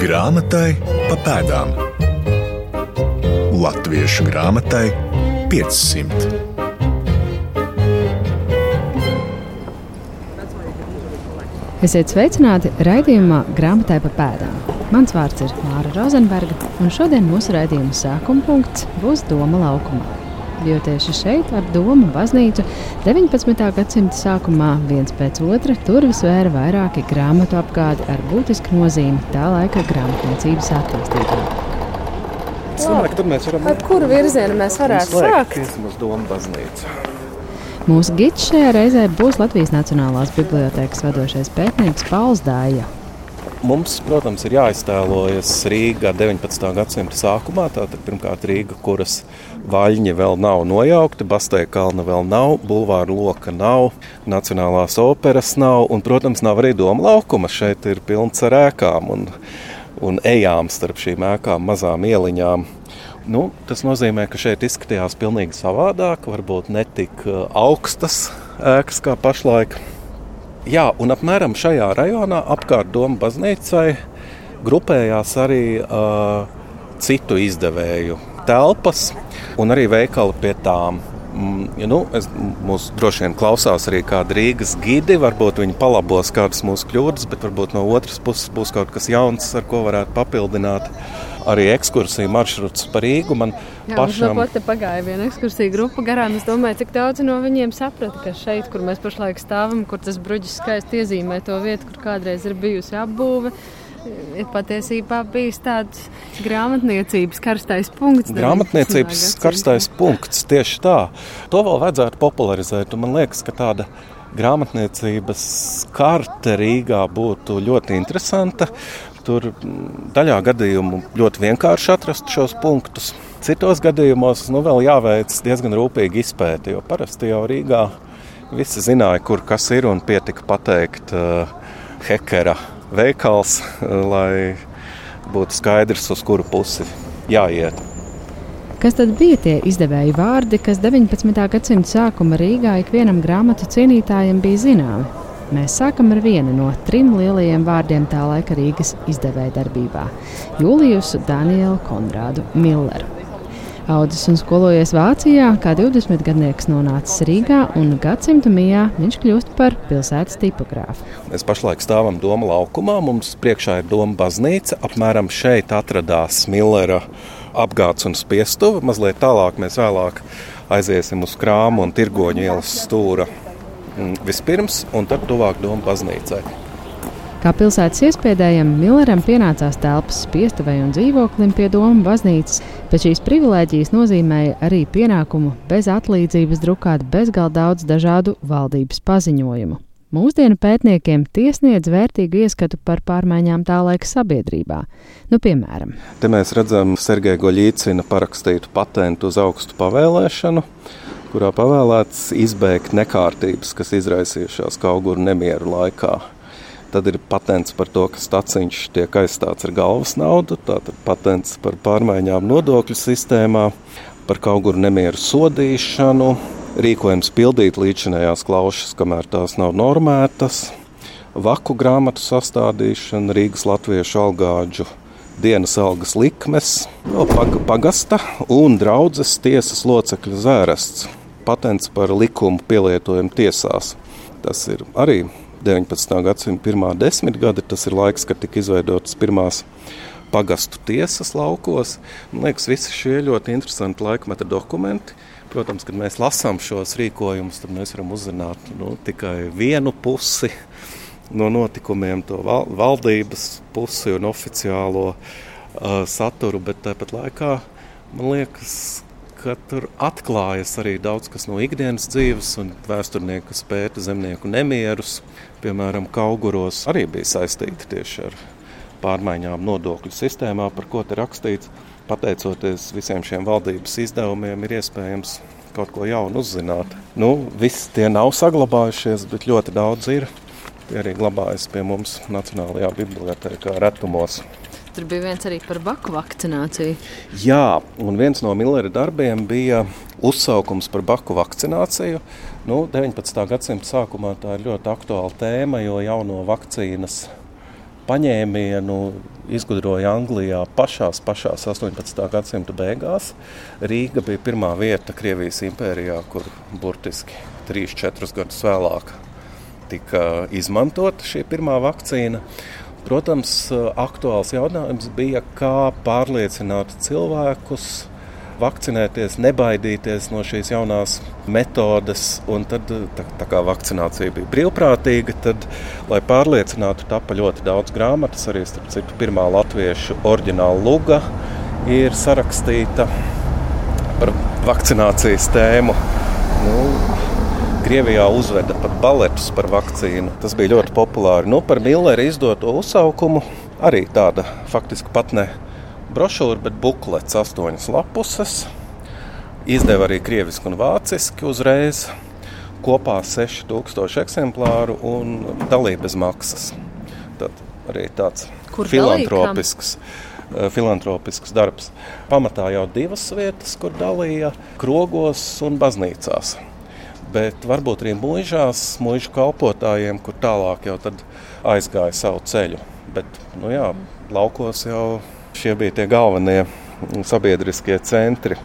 Grāmatai pa pēdām. Latviešu grāmatai 500. Esiet sveicināti raidījumā Grāmatai pa pēdām. Mans vārds ir Māra Rozenberga, un šodien mūsu raidījuma sākuma punkts būs Doma laukumā. Jo tieši šeit, ar Domu baznīcu, 19. gadsimta sākumā viens pēc otra durvis vēra vairāki grāmatu apgādi ar būtisku nozīmi tā laika grāmatniecības attīstībā. Ka tad mēs varam Ar kuru virzienu mēs varētu sākt? vismaz domu baznīcu. Mūsu gids šajā reizē būs Latvijas Nacionālās bibliotēkas vadošais pētnieks Pauls Dāja. Mums, protams, ir jāiztēlojas Rīga 19. gadsimta sākumā. Tātad pirmkārt Rīga, kuras vaļņi vēl nav nojaukti, Bastēja kalna vēl nav, bulvāra loka nav, Nacionālās operas nav un, protams, nav arī doma laukuma. Šeit ir pilns ar ēkām un, un ejām starp šīm ēkām, mazām ieliņām. Nu, tas nozīmē, ka šeit izskatījās pavisam savādāk, varbūt ne tik uh, augstas ēkas kā pašlaik. Jā, un apmēram šajā rajonā apkārt Doma baznīcai grupējās arī uh, citu izdevēju telpas un arī veikali pie tām. Mm, nu, es, mūs droši vien klausās arī kādi Rīgas gidi. Varbūt viņi palabos kādas mūsu kļūdas, bet varbūt no otras puses būs kaut kas jauns, ar ko varētu papildināt arī ekskursiju maršruts par Rīgu. Man Jā, pašam no pagāja viena ekskursija grupa garām. Es domāju, cik daudz no viņiem saprata, ka šeit, kur mēs pašlaik stāvam, kur tas bruģis skaisti iezīmē to vietu, kur kādreiz ir bijusi apbūve, ir patiesībā bijis tāds grāmatniecības karstais punkts. Grāmatniecības 19. karstais punkts tieši tā. To vēl vajadzētu popularizēt. Man liekas, ka tāda grāmatniecības karte Rīgā būtu ļoti interesanta. Tur daļā gadījumu ļoti vienkārši atrast šos punktus. Citos gadījumos nu, vēl jāveic diezgan rūpīgi izpēti, jo parasti jau Rīgā visi zināja, kur kas ir un pietika pateikt uh, hekera veikals, uh, lai būtu skaidrs, uz kuru pusi jāiet. Kas tad bija tie izdevēju vārdi, kas 19. gadsimta sākuma Rīgā ikvienam grāmatu cienītājam bija zināmi? Mēs sākam ar vienu no trim lielajiem vārdiem tā laika Rīgas izdevēja darbībā - Jūlijusu Danielu Konrādu Milleru. Audzis un skolojies Vācijā, kā 20 gadnieks nonācis Rīgā, un gadsimta mijā viņš kļūst par pilsētas tipogrāfu. Mēs pašlaik stāvam Doma laukumā. Mums priekšā ir Doma baznīca. Apmēram šeit atradās Millera apgādes un spiestuve. Mazliet tālāk mēs vēlāk aiziesim uz krāmu un tirgoņu ielas stūra vispirms, un tad tuvāk Doma baznīcai. Kā pilsētas iespējām, Milleram pienācās telpas spiestuvei un dzīvoklim pie Doma baznīcas, bet šīs privilēģijas nozīmēja arī pienākumu bez atlīdzības drukāt bezgalīgi daudz dažādu valdības paziņojumu. Mūsdienu pētniekiem tiesniedz vērtīgu ieskatu par pārmaiņām tā laika sabiedrībā. Nu, piemēram, Te mēs redzam Sergeja Goļīcina parakstītu patentu uz augstu pavēlēšanu, kurā pavēlēts izbeigt nekārtības, kas izraisījušās Kauguru nemieru laikā. Tad ir patents par to, ka staciņš tiek aizstāts ar galvas naudu, tātad patents par pārmaiņām nodokļu sistēmā, par Kauguru nemieru sodīšanu, rīkojums pildīt līdzinējās klaušas, kamēr tās nav normētas, vaku grāmatu sastādīšana, Rīgas latviešu algāģu dienas algas likmes, no pag pagasta un draudzes tiesas locekļa zērests. Patents par likumu pielietojumu tiesās. Tas ir arī 19. gadsimta pirmā desmitgade. Tas ir laiks, kad tika izveidotas pirmās pagastu tiesas laukos. Man liekas, visi šie ļoti interesanti laikmeta dokumenti. Protams, kad mēs lasām šos rīkojumus, tad mēs varam uzzināt nu, tikai vienu pusi no notikumiem, to val valdības pusi un oficiālo uh, saturu, bet tāpat laikā man liekas, ka tur atklājas arī daudz kas no ikdienas dzīves, un vēsturnieki, kas pēta zemnieku nemierus, piemēram, Kauguros, arī bija saistīti tieši ar pārmaiņām nodokļu sistēmā, par ko te rakstīts. Pateicoties visiem šiem valdības izdevumiem, ir iespējams kaut ko jaunu uzzināt. Nu, visi tie nav saglabājušies, bet ļoti daudz ir. Tie arī glabājas pie mums Nacionālajā bibliotekā retumos. Tur bija viens arī par baku vakcināciju. Jā, un viens no Millera darbiem bija uzsaukums par baku vakcināciju. Nu, 19. gadsimta sākumā tā ir ļoti aktuāla tēma, jo jauno vakcīnas paņēmienu izgudroja Anglijā pašās, pašās 18. gadsimta beigās. Rīga bija pirmā vieta Krievijas impērijā, kur burtiski 3-4 gadus vēlāk tika izmantota šī pirmā vakcīna. Protams, aktuāls jautājums bija, kā pārliecināt cilvēkus vakcinēties, nebaidīties no šīs jaunās metodes. Un tad, tā, tā kā vakcinācija bija brīvprātīga, tad, lai pārliecinātu, tapa ļoti daudz grāmatas. Arī starp citu, pirmā latviešu oriģināla luga ir sarakstīta par vakcinācijas tēmu. Nu, Krievijā uzveda pat baletus par vakcīnu. Tas bija ļoti populāri. Nu, par Millera izdoto uzsaukumu arī tāda faktiski pat ne brošūra, bet buklets, astoņas lapuses. Izdeva arī krieviski un vāciski uzreiz. Kopā 6000 eksemplāru un dalība bez maksas. Tad arī tāds Kur filantropisks. eh, Filantropisks darbs. Pamatā jau divas vietas, kur dalīja krogos un baznīcās. Bet varbūt arī mūžās, mūža kalpotājiem, kur tālāk jau aizgāja savu ceļu. Bet, nu jā, laukos jau Šie bija tie galvenie sabiedriskie centri.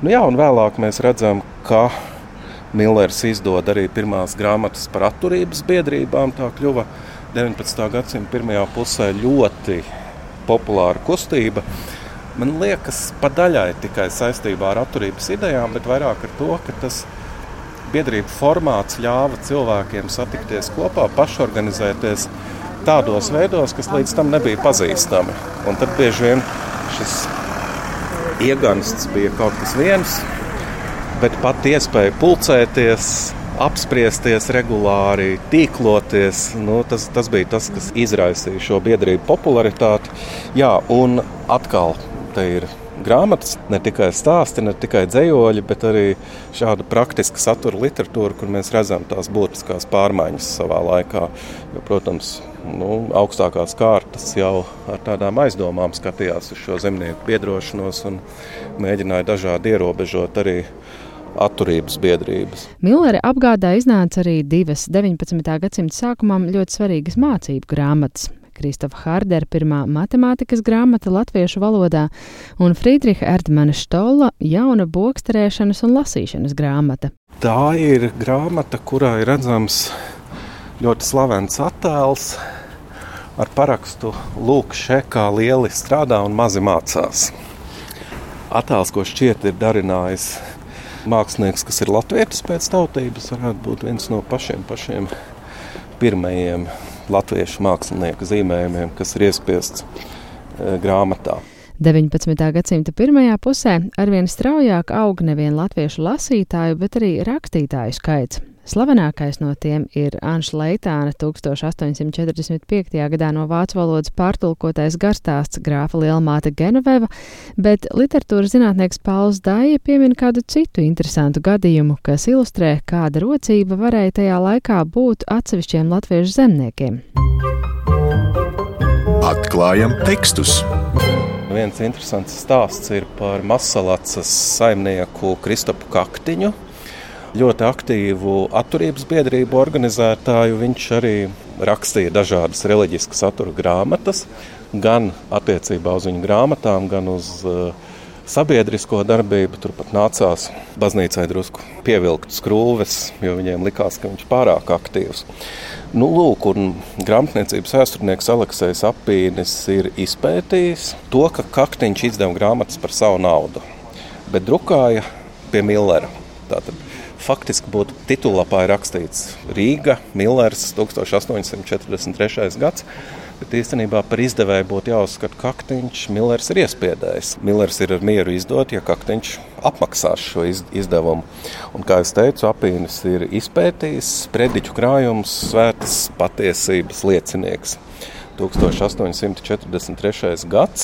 Nu, jā, un vēlāk mēs redzam, ka Millers izdod arī pirmās grāmatas par atturības biedrībām. Tā kļuva 19. gadsimta pirmajā pusē ļoti populāra kustība. Man liekas, pa daļai tikai saistībā ar atturības idejām, bet vairāk ar to, ka tas biedrību formāts ļāva cilvēkiem satikties kopā, pašorganizēties tādos veidos, kas līdz tam nebija pazīstami. Un tad bieži vien šis iegansts bija kaut kas viens, bet pat iespēja pulcēties, apspriesties regulāri, tīkloties. Nu, tas, tas bija tas, kas izraisīja šo biedrību popularitāti. Jā, un atkal te ir grāmatas, ne tikai stāsti, ne tikai dzējoļi, bet arī šāda praktiska satura literatūra, kur mēs redzam tās būtiskās pārmaiņas savā laikā. Jo, protams, nu, augstākās kārtas jau ar tādām aizdomām skatījās uz šo zemnieku biedrošanos un mēģināja dažādi ierobežot arī atturības biedrības. Millera apgādā iznāca arī divas 19. gadsimta sākumam ļoti svarīgas mācību grāmatas. Kristofa Hārdera pirmā matemātikas grāmata latviešu valodā un Friedriha Erdmana Štola jauna boksterēšanas un lasīšanas grāmata. Tā ir grāmata, kurā ir redzams ļoti slavens attēls ar parakstu Lūk, šeit kā lieli strādā un mazi mācās. Attēls, ko šķiet ir darinājis mākslinieks, kas ir latvietis pēc tautības, varētu būt viens no pašiem, pašiem pirmajiem latviešu mākslinieku zīmējumiem, kas ir iespiests e, grāmatā. 19. gadsimta pirmajā pusē arvien straujāk aug nevien latviešu lasītāju, bet arī rakstītāju skaits. Slavenākais no tiem ir Anša Leitāna 1845. gadā no vācu valodas pārtulkotais garstāsts grāfa Lielmāte Genoveva, bet literatūras zinātnieks Pauls Daija piemin kādu citu interesantu gadījumu, kas ilustrē, kāda rocība varēja tajā laikā būt atsevišķiem latviešu zemniekiem. Atklājam tekstus! Viens interesants stāsts ir par Masalacas saimnieku Kristopu Kaktiņu, ļoti aktīvu atturības biedrību organizētāju. Viņš arī rakstīja dažādas reliģiskas satura grāmatas, gan attiecībā uz viņu grāmatām, gan uz uh, sabiedrisko darbību. Turpat nācās baznīcai drusku pievilkt skrūves, jo viņiem likās, ka viņš ir pārāk aktīvs. Nu, lūk, un grāmatniecības vēsturnieks Aleksis Apīnis ir izpētījis to, ka Kaktiņš izdeva grāmatas par savu naudu, bet drukāja pie Millera. Tātad faktiski būtu titulapā rakstīts Rīga, Millers, 1843. gads. Bet īstenībā par izdevēju būtu jāuzskata, ka Kaktiņš Millers ir iespiedējis. Millers ir ar mieru izdot, ja Kaktiņš apmaksās šo izdevumu. Un, kā jau teicu, apīnis ir izpētījis prediķu krājums, svētas patiesības liecinieks. 1843. gads.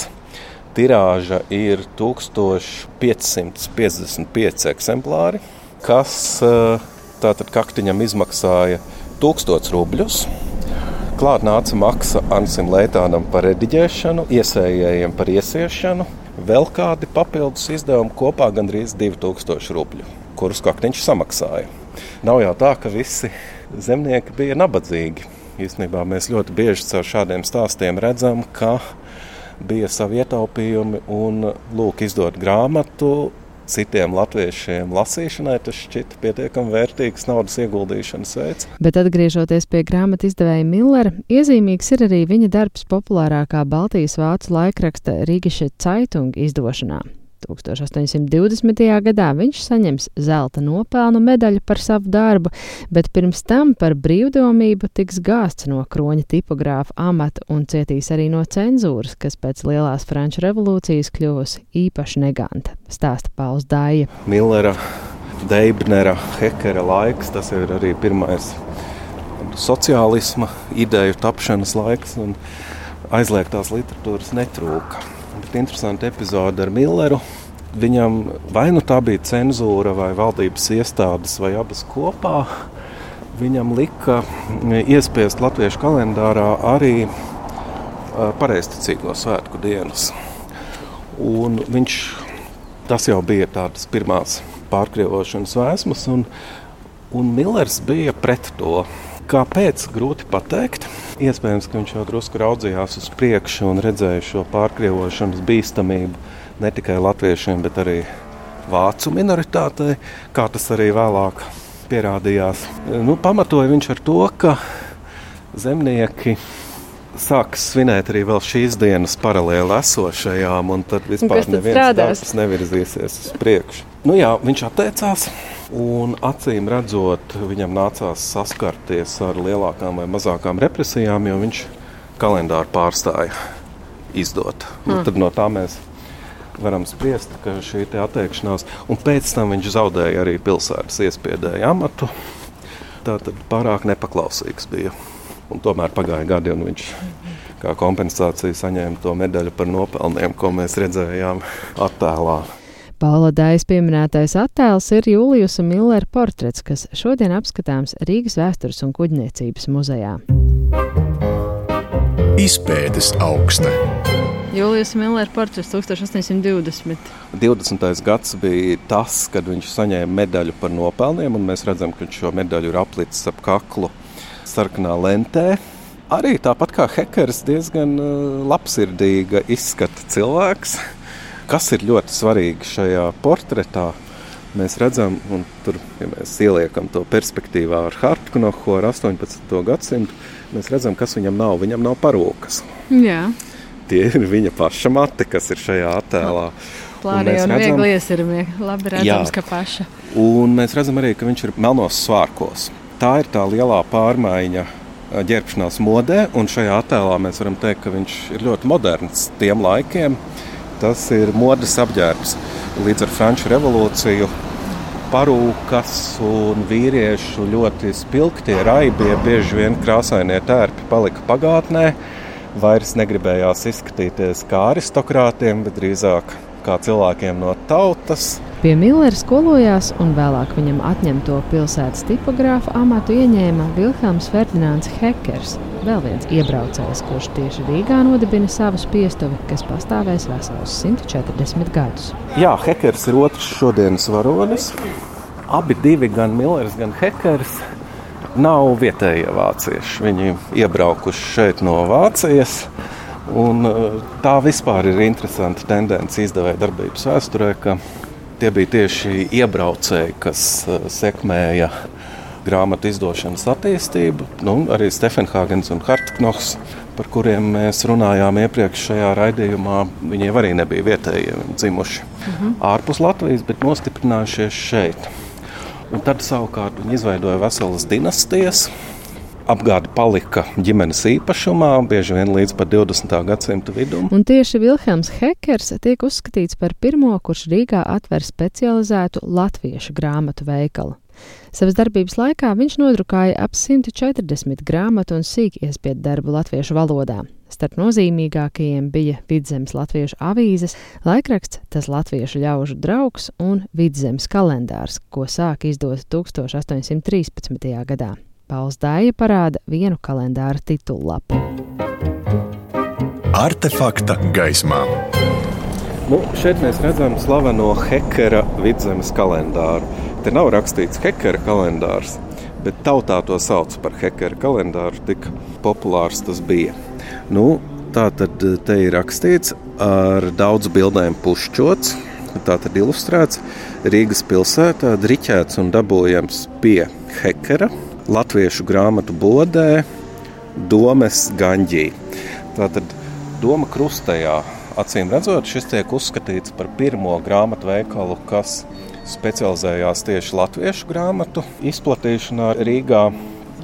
Tirāža ir 1555 eksemplāri kas eh, tātad kaktiņam izmaksāja 1000 rubļus. Klāt nāca maksa Ansim Leitānam par rediģēšanu, iesējējiem par iesiešanu, vēl kādi papildus izdevumi kopā gandrīz 2000 rubļu, kurus kaktiņš samaksāja. Nav jau tā, ka visi zemnieki bija nabadzīgi. Īstenībā mēs ļoti bieži caur šādiem stāstiem redzam, ka bija savi ietaupījumi un lūk, izdot grāmatu. Citiem latviešiem lasīšanai tas šķita pietiekami vērtīgs naudas ieguldīšanas veids. Bet atgriežoties pie grāmatu izdevēja Millera, iezīmīgs ir arī viņa darbs populārākā Baltijas vācu laikraksta Rīgiša Caitunga izdošanā. 1820. gadā viņš saņems zelta nopelnu medaļu par savu darbu, bet pirms tam par brīvdomību tiks gāsts no kroņa tipogrāfa amata un cietīs arī no cenzūras, kas pēc Lielās Franču revolūcijas kļuvusi īpaši neganta, stāsta Pauls Dāja. Millera, Deibnera, Hekera laiks, tas ir arī pirmais sociālisma ideju tapšanas laiks, un aizliegtās literatūras netrūka bet interesanta epizode ar Milleru. Viņam vai nu tā bija cenzūra, vai valdības iestādes, vai abas kopā. Viņam lika iespiest latviešu kalendārā arī pareizticīgo svētku dienas. Un viņš, tas jau bija tādas pirmās pārkrievošanas vēsmas, un, un Millers bija pret to. Kāpēc? Grūti pateikt. Iespējams, ka viņš jau drusku raudzījās uz priekšu un redzēja šo pārkrievošanas bīstamību ne tikai latviešiem, bet arī vācu minoritātei, kā tas arī vēlāk pierādījās. Nu, pamatoja viņš ar to, ka zemnieki sāks svinēt arī šīs dienas paralēli esošajām, un tad vispār neviens darbs nevirzīsies uz priekšu. Nu jā, viņš atteicās. Un acīm redzot, viņam nācās saskarties ar lielākām vai mazākām represijām, jo viņš kalendāru pārstāja izdot. Mm. Nu, tad no tā mēs varam spriest, ka šī atteikšanās, un pēc tam viņš zaudēja arī pilsētas iespiedēju amatu. Tā tad pārāk nepaklausīgs bija. Un tomēr pagāja gadi, un viņš kā kompensāciju saņēma to medaļu par nopelniem, ko mēs redzējām attēlā. Paula Dājas pieminētais attēls ir Jūlijas Millera portrets, kas šodien apskatāms Rīgas vēstures un kuģniecības muzejā. Izpētes augsta. Jūlijas Millera portrets 1820. 20. gads bija tas, kad viņš saņēma medaļu par nopelniem, un mēs redzam, ka viņš šo medaļu ir aplicis ap kaklu sarkanā lentē. Arī tāpat kā Hekers, diezgan uh, labsirdīga izskata cilvēks Kas ir ļoti svarīgi šajā portretā? Mēs redzam, un tur, ja mēs ieliekam to perspektīvā ar Hartkonohu ar 18. gadsimtu, mēs redzam, kas viņam nav. Viņam nav parūkas. Jā. Tie ir viņa paša mati, kas ir šajā attēlā. Plānīgi un, un viegli iesirmie. Labi redzams, jā. ka paša. Un mēs redzam arī, ka viņš ir melnos svārkos. Tā ir tā lielā pārmaiņa ģērbšanās modē, un šajā attēlā mēs varam teikt, ka viņš ir ļoti moderns tiem laikiem. Tas ir modes apģērbs. Līdz ar Franču revolūciju parūkas un vīriešu ļoti spilgtie, raibie, bieži vien krāsainie tērpi palika pagātnē. Vairs negribējās izskatīties kā aristokrātiem, bet drīzāk kā cilvēkiem no tautas. Pie Millera skolojās un vēlāk viņam atņemto pilsētas tipogrāfa amatu ieņēma Vilhelms Ferdinands Hekers, vēl viens iebraucējs, kurš tieši Rīgā nodibina savu spiestuvi, kas pastāvēs veselus 140 gadus. Jā, Hekers ir otrs šodienas varonis. Abi divi, gan Millers, gan Hekers, nav vietējie vācieši. Viņi iebraukuši šeit no Vācijas. Un, eh, tā vispār ir interesanta tendence izdevēja darbības vēsturē, ka Tie bija tieši iebraucēji, kas uh, sekmēja grāmatu izdošanas attīstību. Nu, arī Stefenhāgens un Hartknohs, par kuriem mēs runājām iepriekšējā raidījumā, viņiem arī nebija vietējie dzimuši uh mhm. -huh. ārpus Latvijas, bet nostiprinājušies šeit. Un tad savukārt viņi izveidoja veselas dinastijas apgāde palika ģimenes īpašumā, bieži vien līdz pat 20. gadsimta vidum. Un tieši Vilhelms Hekers tiek uzskatīts par pirmo, kurš Rīgā atver specializētu latviešu grāmatu veikalu. Savas darbības laikā viņš nodrukāja ap 140 grāmatu un sīk iespiedu darbu latviešu valodā. Starp nozīmīgākajiem bija Vidzemes latviešu avīzes, laikraksts Tas latviešu ļaužu draugs un Vidzemes kalendārs, ko sāk izdot 1813. gadā. Pauls Dāja parāda vienu kalendāra titullapu. Artefakta gaismā. Nu, šeit mēs redzam slaveno Hekera vidzemes kalendāru. Te nav rakstīts Hekera kalendārs, bet tautā to sauc par hekera kalendāru, tik populārs tas bija. Nu, tā tad te ir rakstīts ar daudz bildēm pušķots, tā tad ilustrēts Rīgas pilsētā, driķēts un dabūjams pie hekera, latviešu grāmatu bodē, Domes Ganģī. Tātad Doma krustajā, acīm redzot, šis tiek uzskatīts par pirmo grāmatu veikalu, kas specializējās tieši latviešu grāmatu izplatīšanā Rīgā.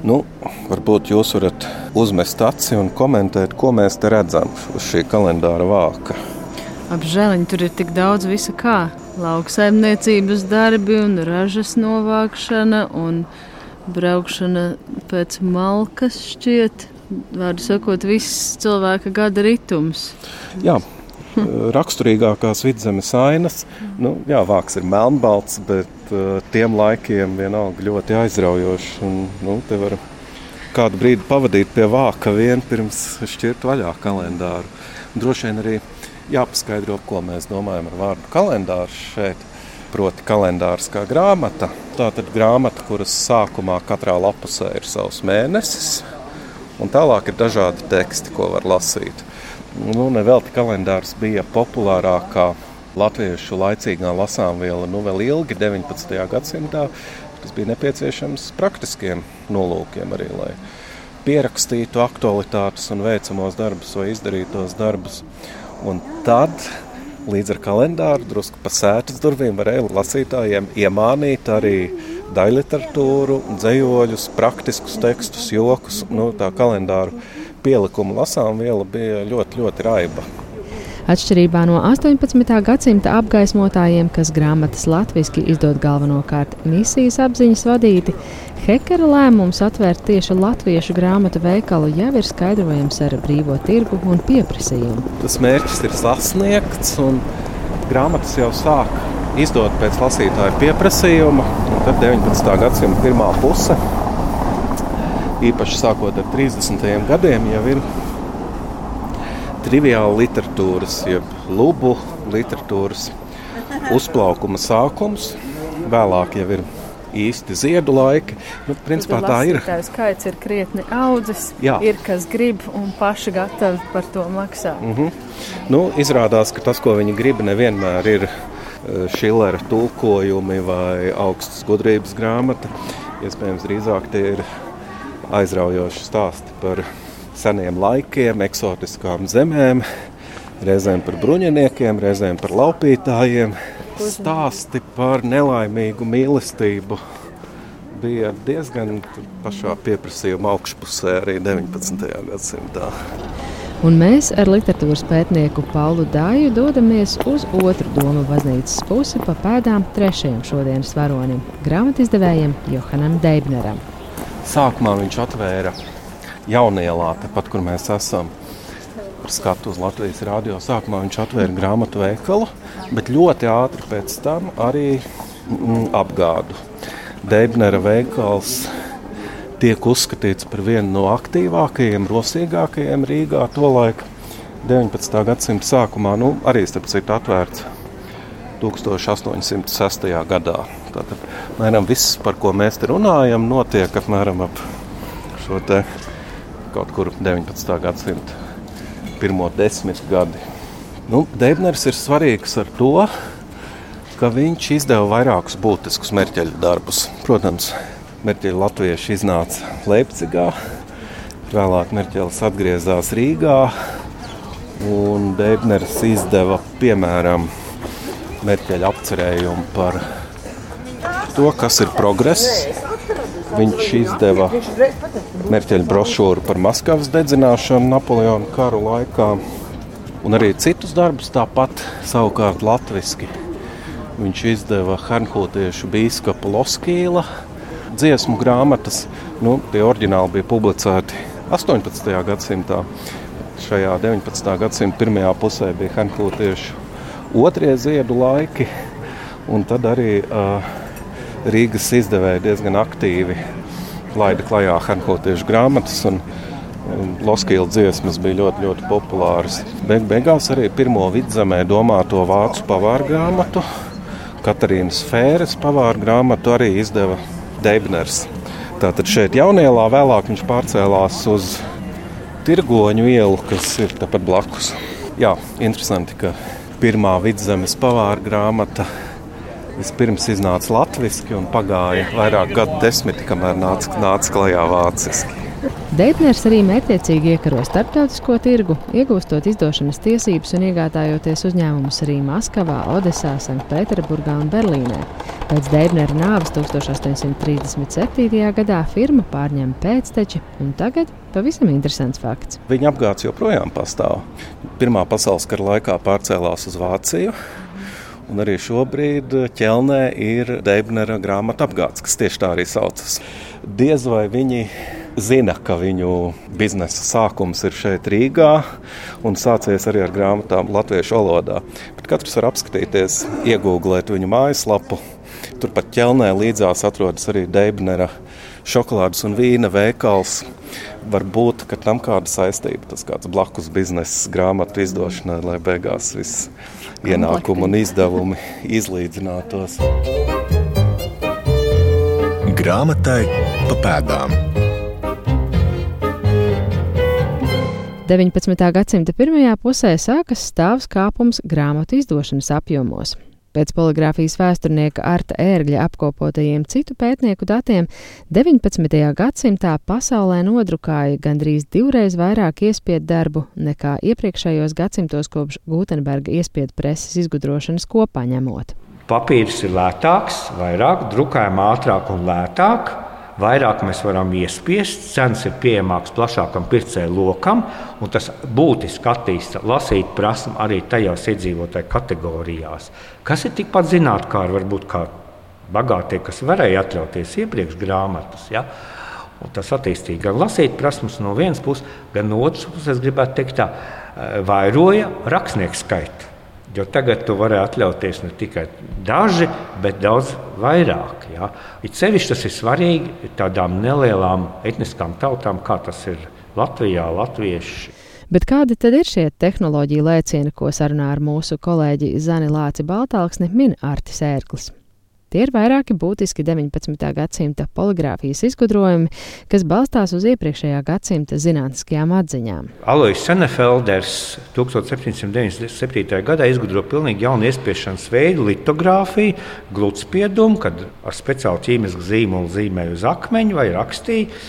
Nu, varbūt jūs varat uzmest aci un komentēt, ko mēs te redzam uz šī kalendāra vāka. Apžēliņi tur ir tik daudz visa kā. Lauksaimniecības darbi un ražas novākšana un braukšana pēc malkas šķiet. Vārdu sakot, viss cilvēka gada ritms. Jā, raksturīgākās vidzemes ainas. Nu, jā, vāks ir melnbalts, bet uh, tiem laikiem vienalga ļoti aizraujošs. Un, nu, te var kādu brīdi pavadīt pie vāka vien pirms šķirt vaļā kalendāru. Droši vien arī jāpaskaidro, ko mēs domājam ar vārdu kalendārs šeit. Proti, kalendārs kā grāmata. Tā ir grāmata, kuras sākumā katrā lapusē ir savs mēnesis, un tālāk ir dažādi teksti, ko var lasīt. Nu, Nevelti kalendārs bija populārākā latviešu laicīgā lasāmviela nu vēl ilgi 19. gadsimtā. Tas bija nepieciešams praktiskiem nolūkiem arī, lai pierakstītu aktualitātes un veicamos darbus vai izdarītos darbus. Un tad līdz ar kalendāru drusku pa sētas durvīm varēja lasītājiem iemānīt arī daļliteratūru, dzējoļus, praktiskus tekstus, jokus, nu, tā kalendāru pielikumu lasām viela bija ļoti, ļoti raiba. Atšķirībā no 18. gadsimta apgaismotājiem, kas grāmatas latviešu izdod galvenokārt misijas apziņas vadīti, Hekera lēmums atvērt tieši latviešu grāmatu veikalu jau ir skaidrojams ar brīvo tirgu un pieprasījumu. Tas mērķis ir sasniegts, un grāmatas jau sāk izdot pēc lasītāja pieprasījuma. Tad 19. gadsimta pirmā puse īpaši sākot ar 30. gadiem, jau ir triviāla literatūras, jeb lubu literatūras uzplaukuma sākums. Vēlāk jau ir īsti ziedu laiki. Nu, principā tā ir. Tā skaits ir krietni audzis. Jā. Ir kas grib un paši gatavi par to maksāt. Mm -hmm. nu, izrādās, ka tas, ko viņi grib, nevienmēr ir Šilera tulkojumi vai augstas gudrības grāmata. Iespējams, drīzāk tie ir aizraujoši stāsti par seniem laikiem, eksotiskām zemēm, reizēm par bruņiniekiem, reizēm par laupītājiem. Stāsti par nelaimīgu mīlestību bija diezgan pašā pieprasījuma augšpusē arī 19. gadsimtā. Un mēs ar literatūras pētnieku Paulu Dāju dodamies uz otru domu baznīcas pusi pa pēdām trešajam šodienas varonim - grāmatizdevējam Johanam Deibneram. Sākumā viņš atvēra jaunielā, tepat, kur mēs esam. Ar skatu uz Latvijas rādio sākumā viņš atvēra grāmatu veikalu, bet ļoti ātri pēc tam arī mm, apgādu. Deibnera veikals tiek uzskatīts par vienu no aktīvākajiem, rosīgākajiem Rīgā tolaik 19. gadsimta sākumā, nu, arī starp citu atvērts 1806. gadā. Tātad mēram, viss, par ko mēs te runājam, notiek apmēram ap šo te kaut kur 19. gadsimta pirmo desmit gadi. Nu, Deibners ir svarīgs ar to, ka viņš izdeva vairākus būtiskus merķeļu darbus. Protams, merķeļi latvieši iznāca Leipzigā, vēlāk merķelis atgriezās Rīgā, un Deibners izdeva piemēram Merķeļa apcerējumu par to, kas ir progress. Viņš izdeva Merķeļa brošūru par Maskavas dedzināšanu Napoleona karu laikā un arī citus darbus tāpat savukārt latviski. Viņš izdeva Hernhūtiešu bīskapa Loskīla dziesmu grāmatas. Nu, tie oriģināli bija publicēti 18. gadsimtā. Šajā 19. gadsimta pirmajā pusē bija Hernhūtiešu otrie ziedu laiki. Un tad arī uh, Rīgas izdevēja diezgan aktīvi laida klajā Hankotiešu grāmatas. Loskīla dziesmas bija ļoti, ļoti populāras. Beig beigās arī pirmo vidzemē domāto vācu pavāru grāmatu, Katarīnas Fēres pavāru grāmatu arī izdeva Deibners. Tātad šeit jaunielā vēlāk viņš pārcēlās uz Tirgoņu ielu, kas ir tepat blakus. Jā, interesanti, ka pirmā vidzemes pavāra grāmata vispirms iznāca latviešu un pagāja vairāk gadu desmiti, kamēr nāca, nāca klajā vāciski. Deitners arī mērķiecīgi iekaro starptautisko tirgu, iegūstot izdošanas tiesības un iegādājoties uzņēmumus arī Maskavā, Odesā, Sanktpēterburgā un Berlīnē. Pēc Deitnera nāves 1837. gadā firma pārņem pēcteči, un tagad pavisam interesants fakts. Viņa apgāds joprojām pastāv. Pirmā pasaules kara laikā pārcēlās uz Vāciju. Un arī šobrīd ķelnē ir Deibnera grāmatu apgāds, kas tieši tā arī saucas. Diez vai viņi zina, ka viņu biznesa sākums ir šeit Rīgā un sācies arī ar grāmatām latviešu valodā. Bet katrs var apskatīties, iegūglēt viņu mājaslapu. Turpat ķelnē līdzās atrodas arī Deibnera šokolādes un vīna veikals. Varbūt tam kāda saistība, tas kāds blakus biznesa grāmatu izdošanai, lai beigās viss ienākumi un izdevumi izlīdzinātos. Grāmatai pa pēdām. 19. gadsimta pirmajā pusē sākas stāvs kāpums grāmatu izdošanas apjomos. Pēc poligrāfijas vēsturnieka Arta Ērgļa apkopotajiem citu pētnieku datiem 19. gadsimtā pasaulē nodrukāja gandrīz divreiz vairāk iespiedu darbu nekā iepriekšējos gadsimtos kopš Gutenberga iespiedu preses izgudrošanas kopā ņemot. Papīrs ir lētāks, vairāk, drukājam ātrāk un lētāk vairāk mēs varam iespiest, cenas ir pieejamākas plašākam pircēju lokam, un tas būtiski attīsta lasīt prasmu arī tajās iedzīvotāju kategorijās, kas ir tikpat zinātnē, kā varbūt kā bagātie, kas varēja atļauties iepriekš grāmatas. Ja? Un tas attīstīja gan lasīt prasmes no vienas puses, gan no otras puses, es gribētu teikt, tā, eh, vairoja rakstnieku skaitu. Jo tagad tu vari atļauties ne tikai daži, bet daudz vairāk. Ja? It sevišķi tas ir svarīgi tādām nelielām etniskām tautām, kā tas ir Latvijā, Latvieši. Bet kādi tad ir šie tehnoloģija lēcieni, ko sarunā ar mūsu kolēģi Zani Lāci Baltāksni min Artis Ērklis? Tie ir vairāki būtiski 19. gadsimta poligrāfijas izgudrojumi, kas balstās uz iepriekšējā gadsimta zinātniskajām atziņām. Alois Senefelders 1797. gadā izgudroja pilnīgi jaunu iespiešanas veidu, litogrāfiju, gludspiedumu, kad ar speciālu ķīmisku zīmolu zīmēja uz akmeņa vai rakstīja.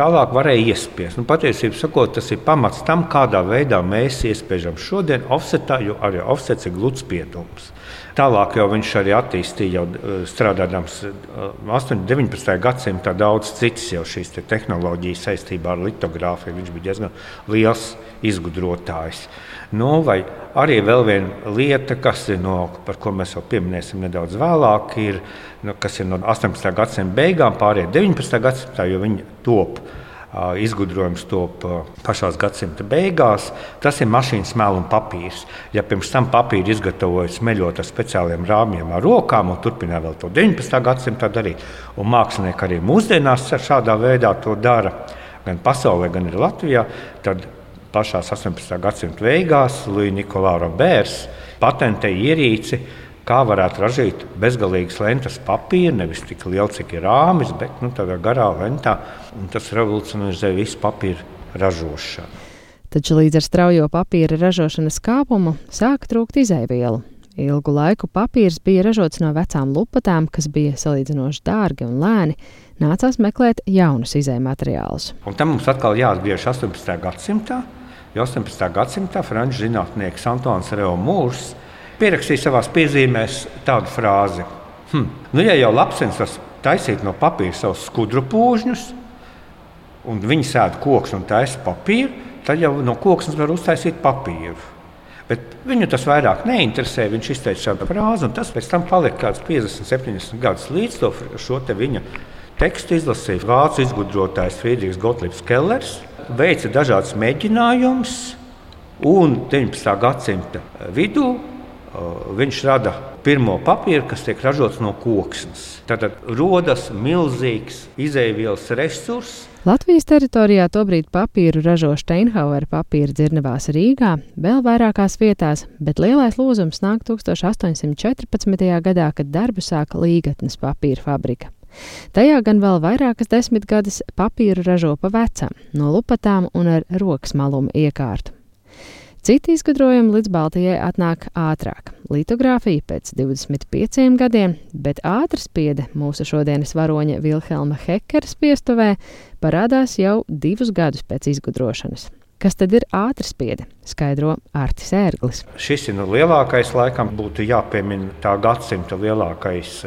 Tālāk varēja iespiest. Nu, Patiesībā sakot, tas ir pamats tam, kādā veidā mēs iespiežam šodien offsetā, jo arī offsets ir gludspiedums. Tālāk jau viņš arī attīstīja, jau strādājot 18. un 19. gadsimtā, daudz citas jau šīs te tehnoloģijas saistībā ar litogrāfiju. Viņš bija diezgan liels izgudrotājs. Nu, vai arī vēl viena lieta, kas ir no, par ko mēs jau pieminēsim nedaudz vēlāk, ir, nu, kas ir no 18. gadsimta beigām, pārējai 19. gadsimtā, jo viņi top izgudrojums top pašā gadsimta beigās. Tas ir mašīnas mēls un papīrs. Ja pirms tam papīru izgatavoja smeļot ar speciāliem rāmjiem ar rokām, un turpināja vēl to 19. gadsimtā darīt, un mākslinieki arī mūsdienās šādā veidā to dara, gan pasaulē, gan arī Latvijā, tad pašā 18. gadsimta beigās Līja Nikolā Roberts patentēja ierīci, kā varētu ražīt bezgalīgas lentas papīra, nevis tik liela, cik ir rāmis, bet nu, tādā garā lentā. Tas revolucionizē visu papīra ražošanu. Taču līdz ar straujo papīra ražošanas kāpumu sāka trūkt izēvielu. Ilgu laiku papīrs bija ražots no vecām lupatām, kas bija salīdzinoši dārgi un lēni. Nācās meklēt jaunus izējumateriālus. Tam mums atkal jāatgriežas 18. gadsimtā. Jo 18. gadsimtā franču zinātnieks Antons Reo Mūrs pierakstīja savā piezīmēs tādu frāzi: hm, nu, ja jau lapsens var taisīt no papīra savus skudru pūžņus, un viņi sēž koks un taisa papīru, tad jau no koksnes var uztaisīt papīru. Bet viņu tas vairāk neinteresē. Viņš izteica šādu frāzi, un tas pēc tam palika kaut kāds 50, 70 gadus līdz to šo te viņa tekstu izlasīja vācu izgudrotājs Friedrichs Gottliebs Kellers. Veica dažādas mēģinājumus, un 19. gadsimta vidū Viņš rada pirmo papīru, kas tiek ražots no koksnes. Tad rodas milzīgs izēvielas resurss. Latvijas teritorijā tobrīd papīru ražo Steinhauer papīra dzirnavās Rīgā, vēl vairākās vietās, bet lielais lūzums nāk 1814. gadā, kad darbu sāka Līgatnes papīra fabrika. Tajā gan vēl vairākas desmitgades papīru ražo pa vecam, no lupatām un ar rokas malumu iekārtu. Citi izgudrojumi līdz Baltijai atnāk ātrāk. Litogrāfija pēc 25 gadiem, bet ātrspiede mūsu šodienas varoņa Vilhelma Hekera spiestuvē parādās jau divus gadus pēc izgudrošanas. Kas tad ir ātrspiede? Skaidro Artis Ērglis. Šis ir nu lielākais, laikam, būtu jāpiemina tā gadsimta lielākais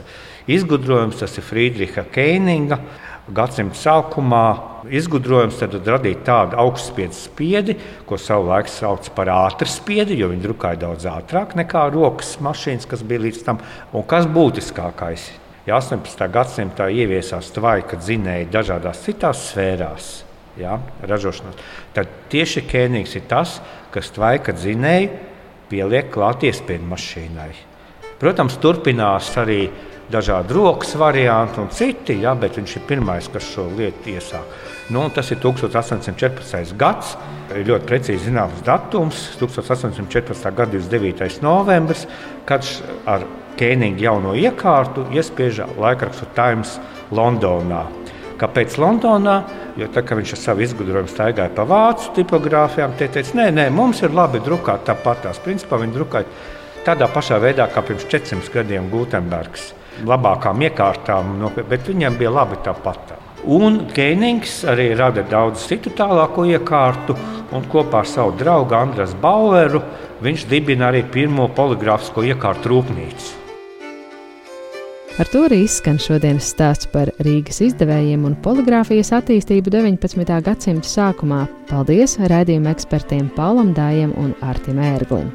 izgudrojums. Tas ir Friedricha Keininga gadsimta sākumā izgudrojums radīt tādu augstspiedu spiedi, ko savulaik sauc par ātru spiedi, jo viņi drukāja daudz ātrāk nekā rokas mašīnas, kas bija līdz tam. Un kas būtiskākais? Ja 18. gadsimtā ieviesās tvaika dzinēji dažādās citās sfērās, ja, ražošanās, tad tieši Kēnigs ir tas, kas tvaika dzinēju pieliek klāt iespēju mašīnai. Protams, turpinās arī dažādi rokas varianti un citi, ja, bet viņš ir pirmais, kas šo lietu iesāk. Nu, tas ir 1814. gads, ļoti precīzi zināms datums, 1814. gada 29. novembris, kad ar Kēniņa jauno iekārtu iespieža laikrakstu Times Londonā. Kāpēc Londonā? Jo tā, viņš ar savu izgudrojumu staigāja pa vācu tipogrāfijām, tie teica, nē, nē, mums ir labi drukāt tāpat. Tās principā viņi drukāja tādā pašā veidā kā pirms 400 gadiem Gutenbergs labākām iekārtām, bet viņiem bija labi tāpat. Un Keinings arī rada daudz citu tālāko iekārtu, un kopā ar savu draugu Andrēsu Baueru viņš dibina arī pirmo poligrāfisko iekārtu rūpnīcu. Ar to arī izskan šodienas stāsts par Rīgas izdevējiem un poligrāfijas attīstību 19. gadsimta sākumā. Paldies raidījuma ekspertiem Paulam Dājam un Artim Ērglim.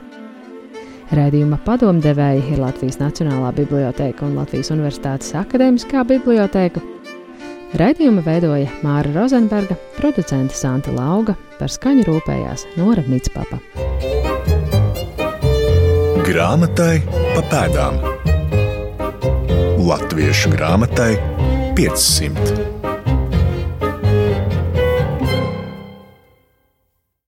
Raidījuma padomdevēji ir Latvijas Nacionālā biblioteka un Latvijas Universitātes akadēmiskā biblioteka. Raidījumu veidoja Māra Rozenberga, producente Santa Lauga, par skaņu rūpējās Nora Mitspapa. Grāmatai pa pēdām Latviešu grāmatai 500.